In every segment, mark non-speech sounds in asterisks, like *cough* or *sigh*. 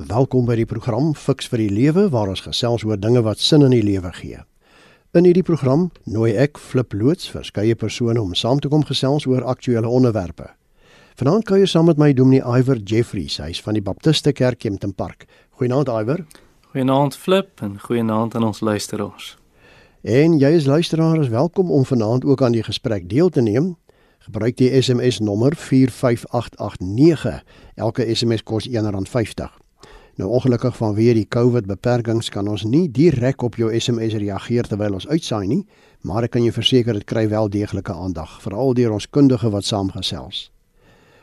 Welkom by die program Fix vir die Lewe waar ons gesels oor dinge wat sin in die lewe gee. In hierdie program nooi ek Flip Loots verskeie persone om saam te kom gesels oor aktuelle onderwerpe. Vanaand kuier saam met my Dominee Iwer Jeffries, hy's van die Baptiste Kerk Kempton Park. Goeienaand Iwer. Goeienaand Flip en goeienaand aan ons luisteraars. En jy is luisteraar is welkom om vanaand ook aan die gesprek deel te neem. Gebruik die SMS nommer 45889. Elke SMS kos R1.50. Nou ongelukkig vanweer die COVID beperkings kan ons nie direk op jou SMS reageer terwyl ons uitsaai nie, maar ek kan jou verseker dit kry wel deeglike aandag, veral deur ons kundige wat saamgesels.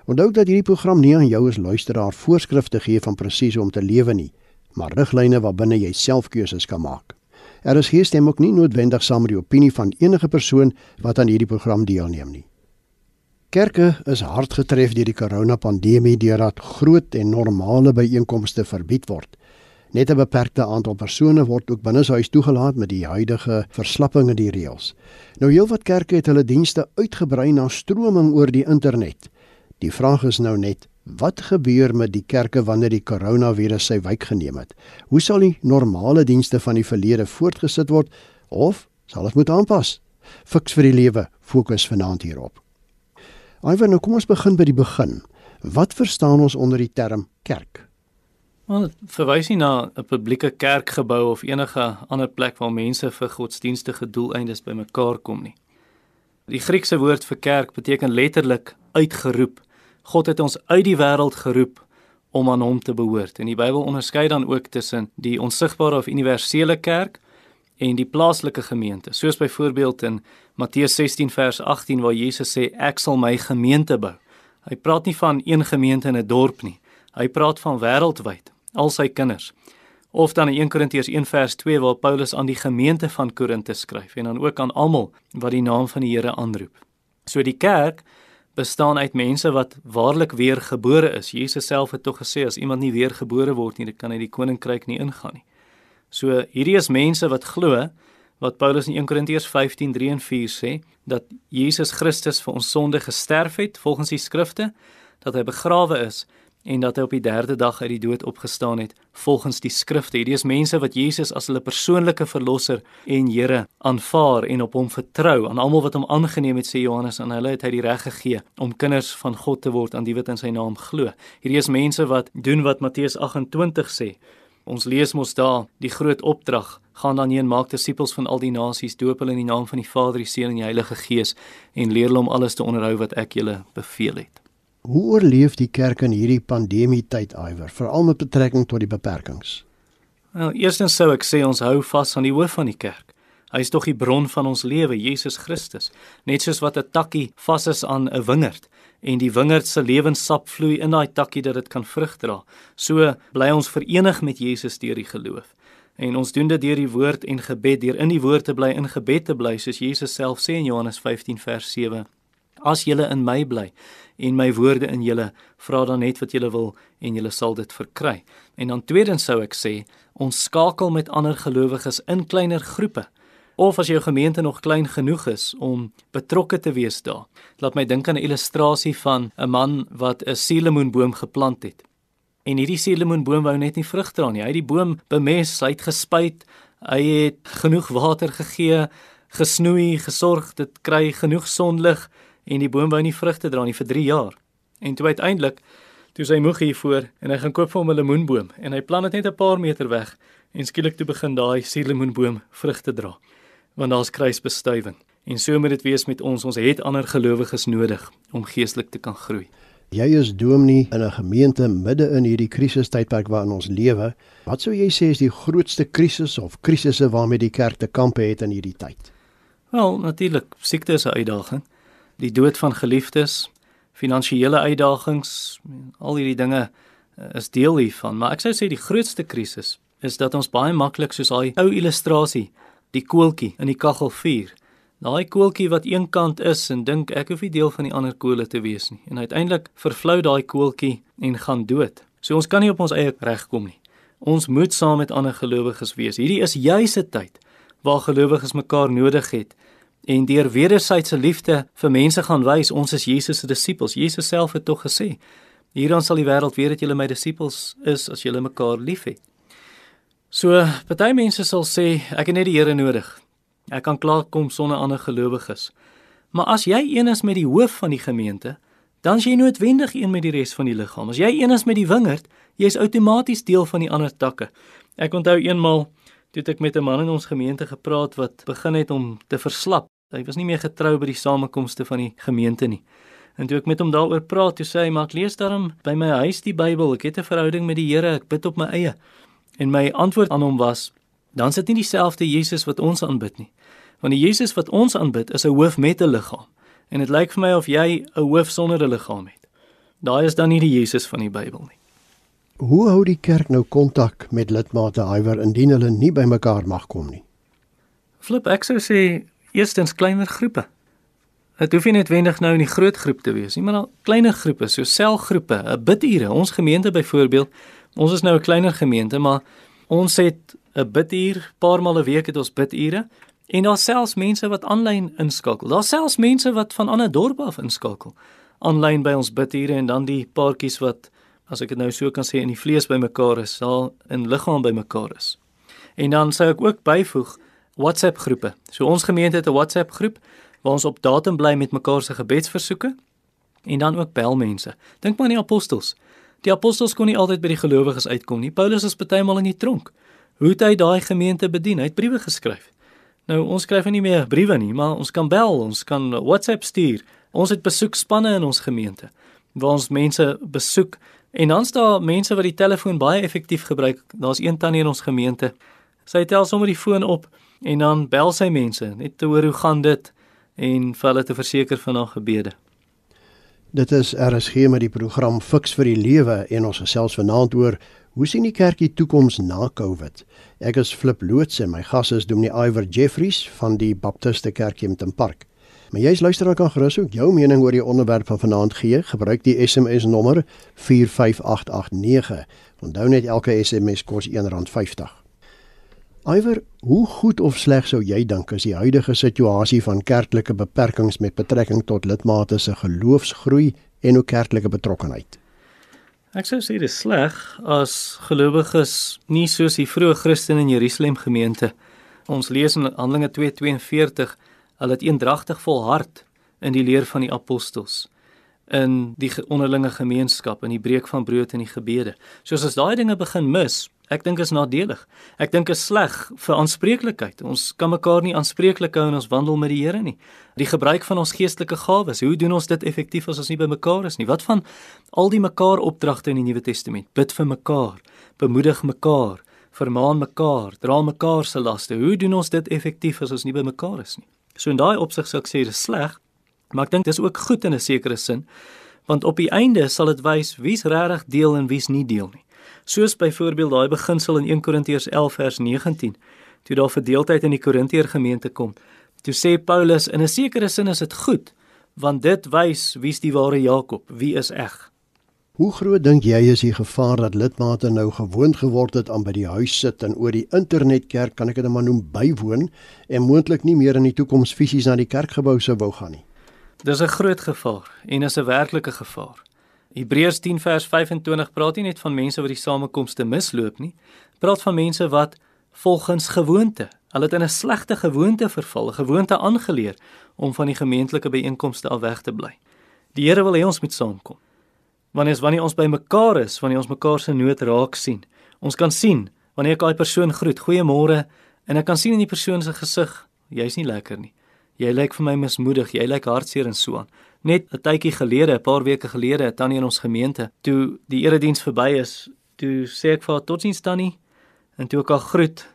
Onthou dat hierdie program nie aan jou as luisteraar voorskrifte gee van presies hoe om te lewe nie, maar riglyne waarbinne jy self keuses kan maak. Er is hier stem ook nie noodwendig saam met die opinie van enige persoon wat aan hierdie program deelneem nie. Kerke is hard getref deur die koronapandemie deurdat groot en normale byeenkomste verbied word. Net 'n beperkte aantal persone word ook binne huis toegelaat met die huidige verslappinge die reëls. Nou heelwat kerke het hulle dienste uitgebrei na stroming oor die internet. Die vraag is nou net, wat gebeur met die kerke wanneer die koronavirus sy wyk geneem het? Hoe sal die normale dienste van die verlede voortgesit word of sal dit moet aanpas? Fiks vir die lewe fokus vanaand hierop. Ivan, nou kom ons begin by die begin. Wat verstaan ons onder die term kerk? Wel, verwys nie na 'n publieke kerkgebou of enige ander plek waar mense vir godsdienstige doeleindes bymekaar kom nie. Die Griekse woord vir kerk beteken letterlik uitgeroep. God het ons uit die wêreld geroep om aan hom te behoort. En die Bybel onderskei dan ook tussen die onsigbare of universele kerk en die plaaslike gemeente. Soos byvoorbeeld in Matteus 16 vers 18 waar Jesus sê ek sal my gemeente bou. Hy praat nie van een gemeente in 'n dorp nie. Hy praat van wêreldwyd, al sy kinders. Of dan in 1 Korintiërs 1 vers 2 waar Paulus aan die gemeente van Korinte skryf en dan ook aan almal wat die naam van die Here aanroep. So die kerk bestaan uit mense wat waarlik weergebore is. Jesus self het tog gesê as iemand nie weergebore word nie, dan kan hy die koninkryk nie ingaan nie. So hierdie is mense wat glo wat Paulus in 1 Korintiërs 15:3 en 4 sê dat Jesus Christus vir ons sonde gesterf het volgens die skrifte, dat hy begrawe is en dat hy op die 3de dag uit die dood opgestaan het volgens die skrifte. Hierdie is mense wat Jesus as hulle persoonlike verlosser en Here aanvaar en op hom vertrou. Aan almal wat hom aangeneem het, sê Johannes, aan hulle het hy die reg gegee om kinders van God te word aan die wat in sy naam glo. Hierdie is mense wat doen wat Matteus 28 sê Ons lees mos daar die groot opdrag: gaan dan heen maak disippels van al die nasies, doop hulle in die naam van die Vader, die Seun en die Heilige Gees en leer hulle om alles te onderhou wat ek julle beveel het. Hoe oorleef die kerk in hierdie pandemie tyd iwer, veral met betrekking tot die beperkings? Wel, eerstens sou ek sê ons hou vas aan die hoof van die kerk. Hy is tog die bron van ons lewe, Jesus Christus. Net soos wat 'n takkie vas is aan 'n wingerd, en die wingerd se lewenssap vloei in daai takkie dat dit kan vrug dra. So bly ons verenig met Jesus deur die geloof. En ons doen dit deur die woord en gebed, deur in die woord te bly, in gebed te bly, soos Jesus self sê in Johannes 15 vers 7. As julle in my bly en my woorde in julle, vra dan net wat julle wil en julle sal dit verkry. En dan tweedens sou ek sê, ons skakel met ander gelowiges in kleiner groepe of as jou gemeente nog klein genoeg is om betrokke te wees daar. Laat my dink aan 'n illustrasie van 'n man wat 'n suurlemoenboom geplant het. En hierdie suurlemoenboom wou net nie vrug dra nie. Hy het die boom bemes, hy het gespuit, hy het genoeg water gegee, gesnoei, gesorg dit kry genoeg sonlig en die boom wou nie vrugte dra nie vir 3 jaar. En toe uiteindelik toe sy moeg hiervoor en hy gaan koop vir hom 'n lemoenboom en hy plant dit net 'n paar meter weg en skielik toe begin daai suurlemoenboom vrugte dra want daar's kruisbestuiving. En so moet dit wees met ons. Ons het ander gelowiges nodig om geestelik te kan groei. Jy is dominee in 'n gemeente midde in hierdie krisistydperk waarin ons lewe. Wat sou jy sê is die grootste krisis of krisisse waarmee die kerk te kampe het in hierdie tyd? Wel, natuurlik, siekte is 'n uitdaging. Die dood van geliefdes, finansiële uitdagings, al hierdie dinge eh, is deel hiervan, maar ek sou sê die grootste krisis is dat ons baie maklik soos daai ou illustrasie die koeltjie in die kaggelvuur. Daai koeltjie wat eenkant is en dink ek hoef nie deel van die ander kole te wees nie. En uiteindelik vervlou daai koeltjie en gaan dood. So ons kan nie op ons eie reg kom nie. Ons moet saam met ander gelowiges wees. Hierdie is juis 'n tyd waar gelowiges mekaar nodig het en deur wederwysige liefde vir mense gaan wys ons is Jesus se disippels. Jesus self het tog gesê Hierdan sal die wêreld weet dat julle my disippels is as julle mekaar liefhet. So, party mense sal sê ek het net die Here nodig. Ek kan klaar kom sonder ander gelowiges. Maar as jy een is met die hoof van die gemeente, dan is jy noodwendig een met die res van die liggaam. As jy een is met die wingerd, jy is outomaties deel van die ander takke. Ek onthou eenmal toe ek met 'n man in ons gemeente gepraat wat begin het om te verslap. Hy was nie meer getrou by die samekomste van die gemeente nie. En toe ek met hom daaroor praat, toe sê hy: "Maar ek lees daarom by my huis die Bybel. Ek het 'n verhouding met die Here. Ek bid op my eie." En my antwoord aan hom was: "Dan sit nie dieselfde Jesus wat ons aanbid nie. Want die Jesus wat ons aanbid is 'n hoof met 'n liggaam. En dit lyk vir my of jy 'n hoof sonder 'n liggaam het. Daai is dan nie die Jesus van die Bybel nie." Hoe hou die kerk nou kontak met lidmate iwer indien hulle nie bymekaar mag kom nie? Flip ek sou sê eerstens kleiner groepe. Dit hoef nie noodwendig nou in die groot groep te wees nie, maar al kleiner groepe, so selgroepe, 'n bidure. Ons gemeente byvoorbeeld, ons is nou 'n kleiner gemeente, maar ons het 'n biduur, paar maal 'n week het ons bidure en daar selfs mense wat aanlyn inskakel. Daar selfs mense wat van ander dorpe af inskakel aanlyn by ons bidure en dan die paartjies wat as ek dit nou so kan sê in die vlees bymekaar is, sal in liggaam bymekaar is. En dan sou ek ook byvoeg WhatsApp groepe. So ons gemeente het 'n WhatsApp groep waar ons op datum bly met mekaar se gebedsversoeke en dan ook bel mense. Dink maar aan die apostels. Die apostels kon nie altyd by die gelowiges uitkom nie. Paulus is partymal in die tronk. Hoe het hy daai gemeente bedien? Hy het briewe geskryf. Nou ons skryf nie meer briewe nie, maar ons kan bel, ons kan WhatsApp stuur. Ons het besoekspanne in ons gemeente waar ons mense besoek en dan staan mense wat die telefoon baie effektief gebruik. Daar's een tannie in ons gemeente. Sy tel sommer die foon op en dan bel sy mense net te hoor hoe gaan dit en vir hulle te verseker van haar gebede. Dit is RSG met die program Fix vir die Lewe en ons gesels vanaand oor hoe sien die kerk die toekoms na Covid. Ek is Flip Loots en my gas is Dominee Iver Jeffries van die Baptiste Kerk in Tempark. Maar jy's luisteraar kan gerus ook jou mening oor die onderwerp van vanaand gee. Gebruik die SMS nommer 45889. Onthou net elke SMS kos R1.50. Iwer, hoe goed of sleg sou jy dink is die huidige situasie van kerklike beperkings met betrekking tot lidmate se geloofsgroei en ook kerklike betrokkenheid? Ek sou sê dit is sleg as gelowiges nie soos die vroeë Christene in Jerusalem gemeente. Ons lees in Handelinge 2:42, hulle het eendragtig volhard in die leer van die apostels in die onderlinge gemeenskap in die breek van brood en die gebede. Soos as daai dinge begin mis, Ek dink is nadelig. Ek dink is sleg vir aanspreeklikheid. Ons kan mekaar nie aanspreeklik hou in ons wandel met die Here nie. Die gebruik van ons geestelike gawes, hoe doen ons dit effektief as ons nie by mekaar is nie? Wat van al die mekaar opdragte in die Nuwe Testament? Bid vir mekaar, bemoedig mekaar, vermaan mekaar, dra mekaar se laste. Hoe doen ons dit effektief as ons nie by mekaar is nie? So in daai opsig sou ek sê dit is sleg, maar ek dink dis ook goed in 'n sekere sin, want op die einde sal dit wys wie's regtig deel en wie's nie deel nie soos byvoorbeeld daai beginsel in 1 Korintiërs 11 vers 19 toe daar verdeeldheid in die Korintiër gemeente kom toe sê Paulus in 'n sekere sin is dit goed want dit wys wie's die ware Jakob wie is eg Hoe groot dink jy is die gevaar dat lidmate nou gewoond geword het aan by die huis sit en oor die internetkerk kan ek dit maar noem bywoon en moontlik nie meer in die toekoms fisies na die kerkgebou sou wou gaan nie. Dis 'n groot gevaar en is 'n werklike gevaar. Hebreërs 10 vers 25 praat nie net van mense wat die samekomste misloop nie. Praat van mense wat volgens gewoonte, hulle het in 'n slegte gewoonte verval, gewoonte aangeleer om van die gemeentelike byeenkomste af weg te bly. Die Here wil hê ons moet saamkom. Wanneer is wanneer ons by mekaar is, wanneer ons mekaar se nood raak sien. Ons kan sien wanneer ek daai persoon groet, goeiemôre, en ek kan sien in die persoon se gesig, jy's nie lekker nie. Jy lyk vir my mismoedig, jy lyk hartseer en so aan. Net 'n tydjie gelede, 'n paar weke gelede, tannie in ons gemeente, toe die erediens verby is, toe sê ek vir haar totsiens tannie en toe ek haar groet,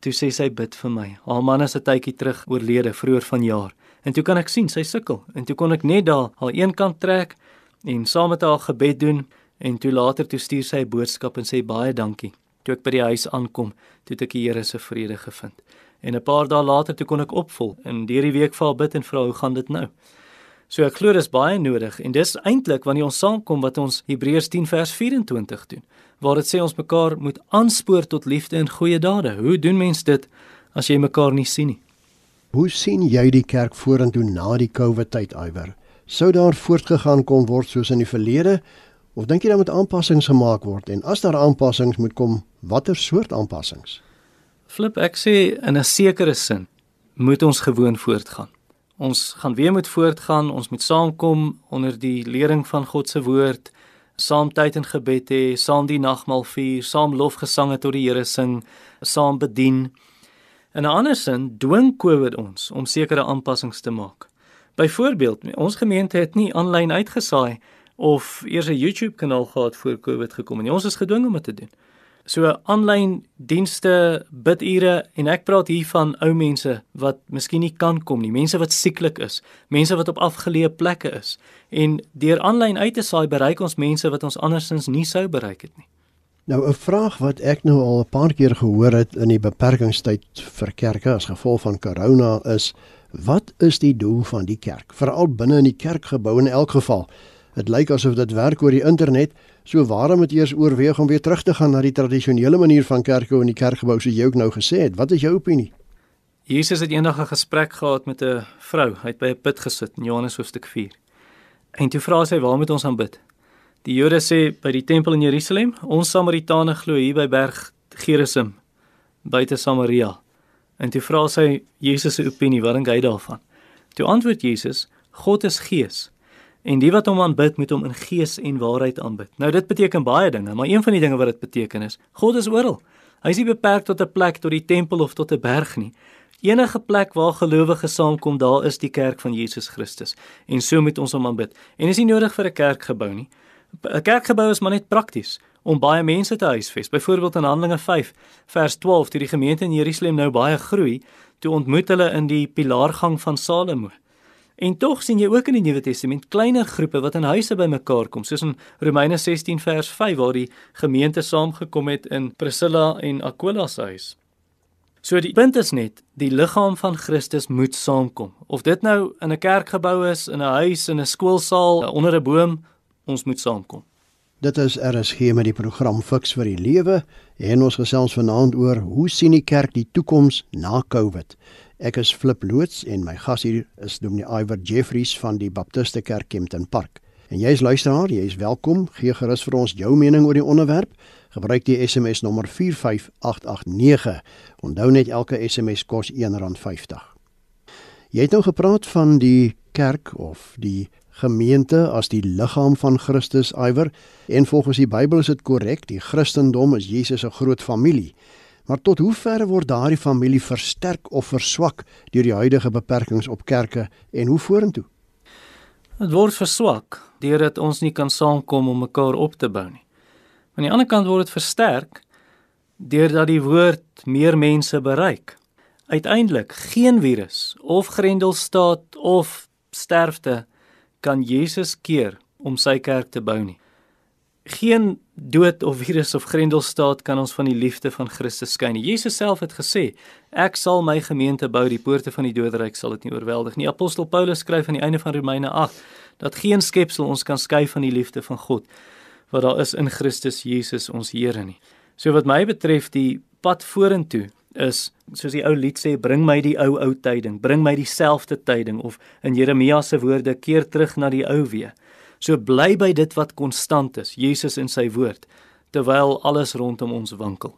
toe sê sy bid vir my. Haar man is 'n tydjie terug oorlede, vroeër vanjaar. En toe kan ek sien sy sukkel en toe kon ek net daar haar een kant trek en saam met haar gebed doen en toe later toe stuur sy 'n boodskap en sê baie dankie. Toe ek by die huis aankom, toe het ek die Here se vrede gevind. En 'n paar dae later toe kon ek opvol en deur die week vir haar bid en vra hoe gaan dit nou? So ek glo dis baie nodig en dis eintlik wanneer ons saamkom wat ons Hebreërs 10 vers 24 doen waar dit sê ons mekaar moet aanspoor tot liefde en goeie dade. Hoe doen mens dit as jy mekaar nie sien nie? Hoe sien jy die kerk vorentoe na die COVID tyd iwer? Sou daar voortgegaan kon word soos in die verlede Of dink jy daar moet aanpassings gemaak word en as daar aanpassings moet kom, watter soort aanpassings? Flip ek sê in 'n sekere sin moet ons gewoon voortgaan. Ons gaan weer moet voortgaan, ons moet saamkom onder die lering van God se woord, saam tyd in gebed hê, saam die nagmaal vier, saam lofgesange tot die Here sing, saam bedien. In 'n ander sin dwing COVID ons om sekere aanpassings te maak. Byvoorbeeld, ons gemeente het nie aanlyn uitgesaai of eers 'n YouTube kanaal gehad voor COVID gekom en ons is gedwing om dit te doen. So aanlyn dienste, bidure en ek praat hier van ou mense wat miskien nie kan kom nie, mense wat sieklik is, mense wat op afgeleë plekke is. En deur aanlyn uit te saai bereik ons mense wat ons andersins nie sou bereik het nie. Nou 'n vraag wat ek nou al 'n paar keer gehoor het in die beperkingstyd vir kerke as gevolg van corona is wat is die doel van die kerk? Veral binne in die kerkgebou in elk geval. Dit lyk asof dit werk oor die internet, so waarom moet eers oorweeg om weer terug te gaan na die tradisionele manier van kerke in die kerkgebou soos jy ook nou gesê het? Wat is jou opinie? Jesus het eendag 'n gesprek gehad met 'n vrou. Hy het by 'n put gesit in Johannes hoofstuk 4. En toe vra sy, "Waar moet ons aanbid?" Die Jode sê by die tempel in Jerusalem, ons Samaritane glo hier by berg Gerizim buite Samaria. En toe vra sy Jesus se opinie, wat dink hy daarvan? Toe antwoord Jesus, God is gees. En die wat hom aanbid, moet hom in gees en waarheid aanbid. Nou dit beteken baie dinge, maar een van die dinge wat dit beteken is, God is oral. Hy is nie beperk tot 'n plek, tot die tempel of tot 'n berg nie. Enige plek waar gelowiges saamkom, daar is die kerk van Jesus Christus. En so moet ons hom aanbid. En is nie nodig vir 'n kerkgebou nie. 'n Kerkgebou is maar net prakties om baie mense te huisves. Byvoorbeeld in Handelinge 5 vers 12, toe die gemeente in Jerusalem nou baie groei, toe ontmoet hulle in die pilaargang van Salomo. En tog sien jy ook in die Nuwe Testament kleiner groepe wat in huise bymekaar kom, soos in Romeine 16 vers 5 waar die gemeente saamgekom het in Priscilla en Aquila se huis. So die punt is net, die liggaam van Christus moet saamkom. Of dit nou in 'n kerkgebou is, in 'n huis, in 'n skoolsaal, onder 'n boom, ons moet saamkom. Dit is RSG met die program Fix vir die Lewe en ons gesels vanaand oor hoe sien die kerk die toekoms na Covid. Ek is Flip loods en my gas hier is Dominee Iver Jeffries van die Baptiste Kerk Kempton Park. En jy is luisteraar, jy is welkom. Gee gerus vir ons jou mening oor die onderwerp. Gebruik die SMS nommer 45889. Onthou net elke SMS kos R1.50. Jy het nou gepraat van die kerk of die gemeente as die liggaam van Christus iwer en volgens die Bybel is dit korrek die Christendom is Jesus se groot familie. Maar tot hoe ver word daardie familie versterk of verswak deur die huidige beperkings op kerke en hoe vorentoe? Dit word verswak deurdat ons nie kan saamkom om mekaar op te bou nie. Aan die ander kant word dit versterk deurdat die woord meer mense bereik. Uiteindelik geen virus of grendelstaat of sterfte kan Jesus keer om sy kerk te bou nie. Geen dood of virus of grendelstaat kan ons van die liefde van Christus skei nie. Jesus self het gesê, ek sal my gemeente bou, die poorte van die doderyk sal dit nie oorweldig nie. Apostel Paulus skryf aan die einde van Romeine 8 dat geen skepsel ons kan skei van die liefde van God wat daar is in Christus Jesus ons Here nie. So wat my betref, die pad vorentoe is soos die ou lied sê bring my die ou ou tyding bring my dieselfde tyding of in Jeremia se woorde keer terug na die ou weer. So bly by dit wat konstant is Jesus in sy woord terwyl alles rondom ons wankel.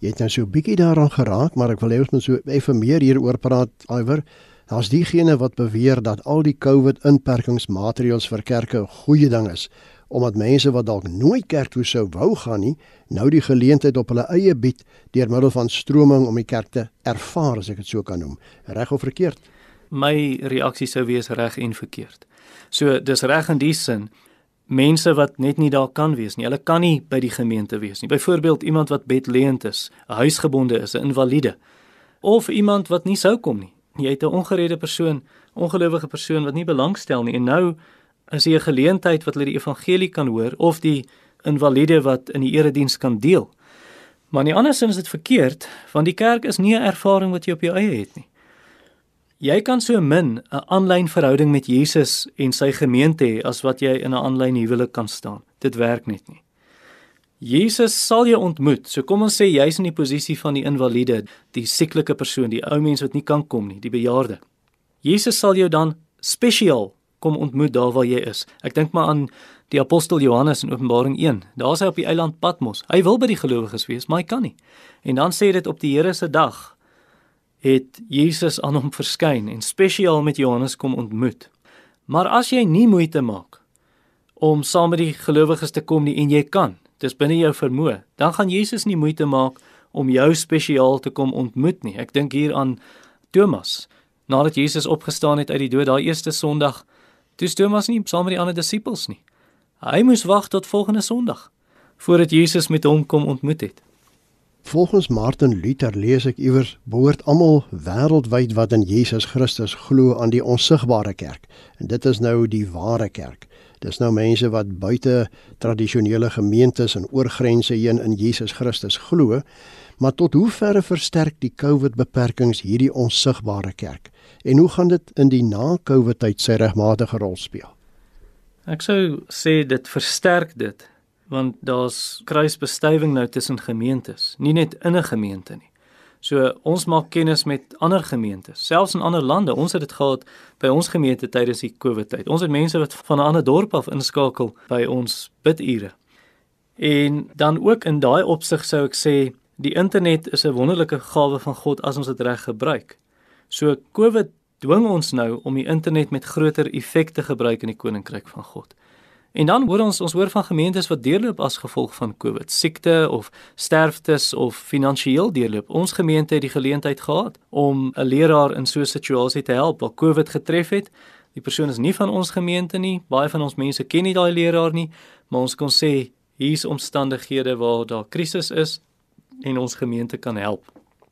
Jy het nou so 'n bietjie daaraan geraak maar ek wil hê ons moet so effe meer hieroor praat iwer daar's diegene wat beweer dat al die covid inperkingsmaatreëls vir kerke 'n goeie ding is omdat mense wat dalk nooit kerk toe sou wou gaan nie, nou die geleentheid op hulle eie bied deur middel van stroming om die kerk te ervaar as ek dit so kan noem. Reg of verkeerd? My reaksie sou wees reg en verkeerd. So dis reg in die sin mense wat net nie daar kan wees nie. Hulle kan nie by die gemeente wees nie. Byvoorbeeld iemand wat bedleend is, 'n huisgebonde is, 'n invalide of iemand wat nie sou kom nie. Jy het 'n ongeredde persoon, ongelowige persoon wat nie belangstel nie en nou is hier 'n geleentheid wat hulle die evangelie kan hoor of die invalide wat in die erediens kan deel. Maar nie andersins is dit verkeerd want die kerk is nie 'n ervaring wat jy op jou eie het nie. Jy kan so min 'n aanlyn verhouding met Jesus en sy gemeente hê as wat jy in 'n aanlyn huwelik kan staan. Dit werk net nie. Jesus sal jou ontmoet. So kom ons sê jy's in die posisie van die invalide, die sieklike persoon, die ou mens wat nie kan kom nie, die bejaarde. Jesus sal jou dan spesiaal kom ontmoet daar waar jy is. Ek dink maar aan die apostel Johannes in Openbaring 1. Daar is hy op die eiland Patmos. Hy wil by die gelowiges wees, maar hy kan nie. En dan sê dit op die Here se dag het Jesus aan hom verskyn en spesiaal met Johannes kom ontmoet. Maar as jy nie moeite maak om saam met die gelowiges te kom nie en jy kan, dis binne jou vermoë, dan gaan Jesus nie moeite maak om jou spesiaal te kom ontmoet nie. Ek dink hier aan Thomas. Nadat Jesus opgestaan het uit die dood daai eerste Sondag, toe Thomas nie saam met die ander disippels nie. Hy moes wag tot volgende Sondag voordat Jesus met hom kom ontmoet het. Volgens Martin Luther lees ek iewers behoort almal wêreldwyd wat in Jesus Christus glo aan die onsigbare kerk. En dit is nou die ware kerk. Dis nou mense wat buite tradisionele gemeentes en oor grense heen in Jesus Christus glo. Maar tot hoe verre versterk die COVID beperkings hierdie onsigbare kerk? En hoe gaan dit in die na-COVID tyd sy regmatige rol speel? Ek sou sê dit versterk dit want daar's kruisbestuiving nou tussen gemeentes, nie net in 'n gemeente nie. So ons maak kennis met ander gemeentes, selfs in ander lande. Ons het dit gehad by ons gemeente tydens die COVID tyd. Ons het mense wat van 'n ander dorp af inskakel by ons bidure. En dan ook in daai opsig sou ek sê, die internet is 'n wonderlike gawe van God as ons dit reg gebruik. So COVID dwing ons nou om die internet met groter effek te gebruik in die koninkryk van God. En dan hoor ons ons hoor van gemeentes wat deurloop as gevolg van COVID, siekte of sterftes of finansiëel deurloop. Ons gemeente het die geleentheid gehad om 'n leraar in so 'n situasie te help waar COVID getref het. Die persoon is nie van ons gemeente nie. Baie van ons mense ken nie daai leraar nie, maar ons kon sê hier's omstandighede waar daar krisis is en ons gemeente kan help.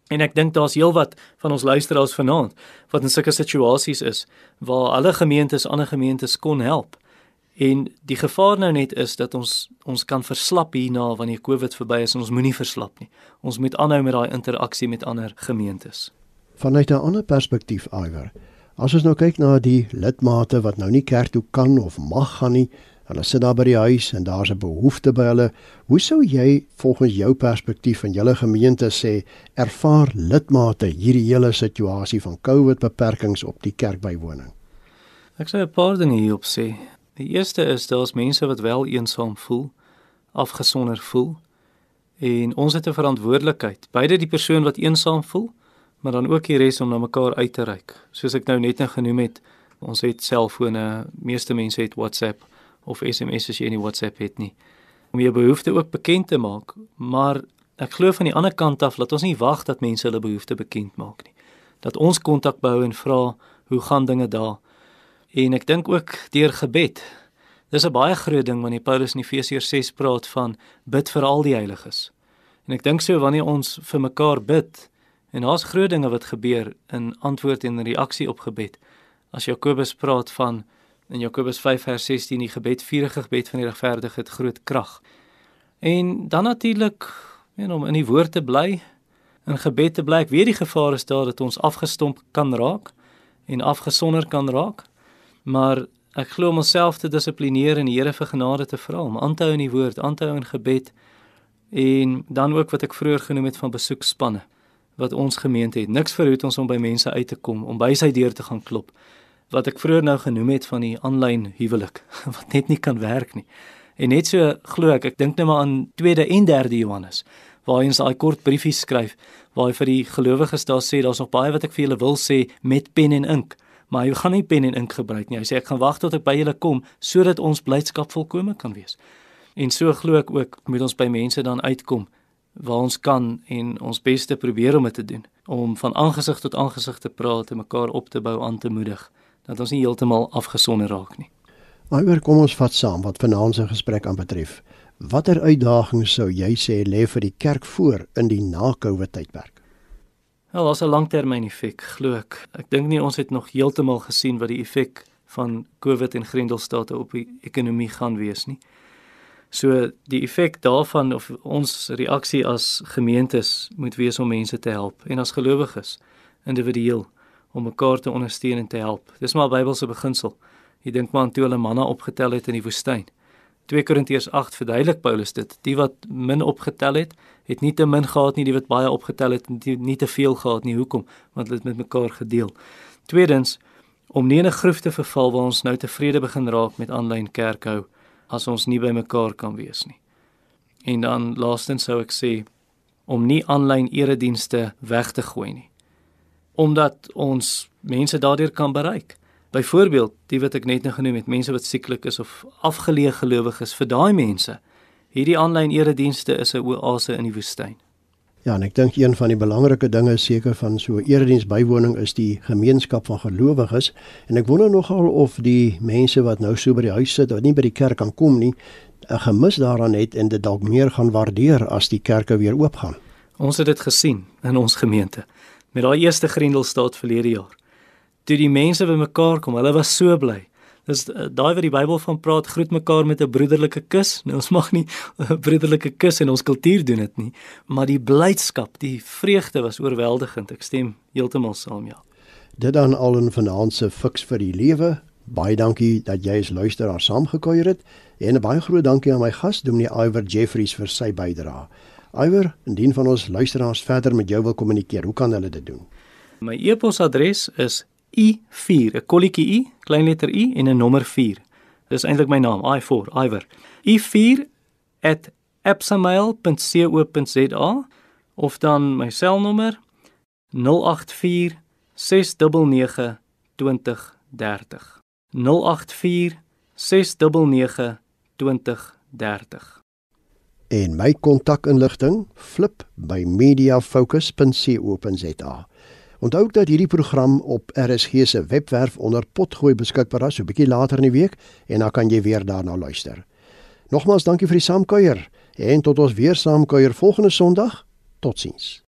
En ek dink daar's heelwat van ons luisteraars vanaand wat in sulke situasies is waar alle gemeentes ander gemeentes kon help. En die gevaar nou net is dat ons ons kan verslap hierna wanneer Covid verby is en ons moenie verslap nie. Ons moet aanhou met daai interaksie met ander gemeentes. Vanuit 'n ander perspektief, Iwer. As ons nou kyk na die lidmate wat nou nie kerk toe kan of mag gaan nie, hulle sit daar by die huis en daar's 'n behoefte by hulle. Hoe sou jy volgens jou perspektief in julle gemeente sê ervaar lidmate hierdie hele situasie van Covid beperkings op die kerkbywoning? Ek sou 'n paar dinge hierop sê. Die eerste is daar's mense wat wel eensaam voel, afgesonder voel. En ons het 'n verantwoordelikheid, beide die persoon wat eensaam voel, maar dan ook die res om na mekaar uit te reik. Soos ek nou net genoem het, ons het selfone, meeste mense het WhatsApp of SMS as jy nie WhatsApp het nie. Om jou behoeftes ook bekend te maak, maar ek glo van die ander kant af dat ons nie wag dat mense hulle behoeftes bekend maak nie. Dat ons kontak behou en vra, hoe gaan dinge daar? En ek dink ook deur gebed. Dis 'n baie groot ding wanneer Paulus in Efesiërs 6 praat van bid vir al die heiliges. En ek dink so wanneer ons vir mekaar bid en daar's groot dinge wat gebeur in antwoord en reaksie op gebed. As Jakobus praat van in Jakobus 5 vers 16 die gebed vurige gebed van die regverdige het groot krag. En dan natuurlik en om in die woord te bly in gebed te bly. Ek weet die gevaar is daar dat ons afgestomp kan raak en afgesonder kan raak. Maar ek glo om onsself te dissiplineer en die Here vir genade te vra, om aan te hou in die woord, aan te hou in gebed en dan ook wat ek vroeër genoem het van besoekspanne wat ons gemeente het. Niks verhoed ons om by mense uit te kom, om by sy deur te gaan klop. Wat ek vroeër nou genoem het van die aanlyn huwelik *laughs* wat net nie kan werk nie. En net so glo ek, ek dink nou maar aan 2de en 3de Johannes waar hy ons daai kort briefie skryf waar hy vir die gelowiges daar sê daar's nog baie wat ek vir julle wil sê met pen en ink maar hy gaan nie pen en ink gebruik nie. Hy sê ek gaan wag tot ek by julle kom sodat ons blydskap volkome kan wees. En so glo ek ook moet ons by mense dan uitkom waar ons kan en ons beste probeer om dit te doen om van aangesig tot aangesig te praat en mekaar op te bou aan te moedig dat ons nie heeltemal afgesonder raak nie. Maar kom ons vat saam wat vanaand se gesprek aan betref. Watter uitdagings sou jy sê lê vir die kerk voor in die na-COVID tydperk? Wel, daar's 'n langtermyn effek, glo ek. Ek dink nie ons het nog heeltemal gesien wat die effek van COVID en Grendelstaate op die ekonomie gaan wees nie. So die effek daarvan of ons reaksie as gemeentes moet wees om mense te help en as gelowiges individueel om mekaar te ondersteun en te help. Dis maar Bybelse beginsel. Jy dink maar aan toe hulle manna opgetel het in die woestyn. 2 Korintiërs 8 verduidelik Paulus dit. Die wat min opgetel het, het nie te min gehad nie, die wat baie opgetel het, het nie, te veel gehad nie. Hoekom? Want hulle het met mekaar gedeel. Tweedens, om nie in 'n groef te verval waar ons nou tevrede begin raak met aanlyn kerkhou as ons nie by mekaar kan wees nie. En dan laastens sou ek sê om nie aanlyn eredienste weg te gooi nie. Omdat ons mense daardeur kan bereik. Byvoorbeeld, die wat ek net nou genoem het, mense wat sieklik is of afgeleë gelowiges, vir daai mense, hierdie aanlyn eredienste is 'n oase in die woestyn. Ja, en ek dink een van die belangrike dinge seker van so 'n erediens bywoning is die gemeenskap van gelowiges en ek wonder nogal of die mense wat nou so by die huis sit wat nie by die kerk kan kom nie, 'n gemis daaraan het en dit dalk meer gaan waardeer as die kerke weer oopgaan. Ons het dit gesien in ons gemeente met daai eerste Grendelstaat verlede jaar. Toe die mense bymekaar kom, hulle was so bly. Dis uh, daai wat die Bybel van praat, groet mekaar met 'n broederlike kus. *laughs* Nou ons mag nie 'n broederlike kus in ons kultuur doen dit nie, maar die blydskap, die vreugde was oorweldigend. Ek stem heeltemal saam, ja. Dit dan al in vanaand se fiks vir die lewe. Baie dankie dat jy as luisteraar saamgekuier het en 'n baie groot dankie aan my gas Dominee Iwer Jeffries vir sy bydrae. Iwer, indien van ons luisteraars verder met jou wil kommunikeer, hoe kan hulle dit doen? My e-posadres is i4, 'n kolletjie i, klein letter i en 'n nommer 4. Dis eintlik my naam, i4, Iwer. i4@epsamail.co.za of dan my selnommer 084 699 2030. 084 699 2030. En my kontakinligting flip by mediafocus.co.za. Onthou dat hierdie program op RSG se webwerf onder potgooi beskikbaar is so 'n bietjie later in die week en dan kan jy weer daarna luister. Nogmaals dankie vir die saamkuier en tot ons weer saamkuier volgende Sondag. Totsiens.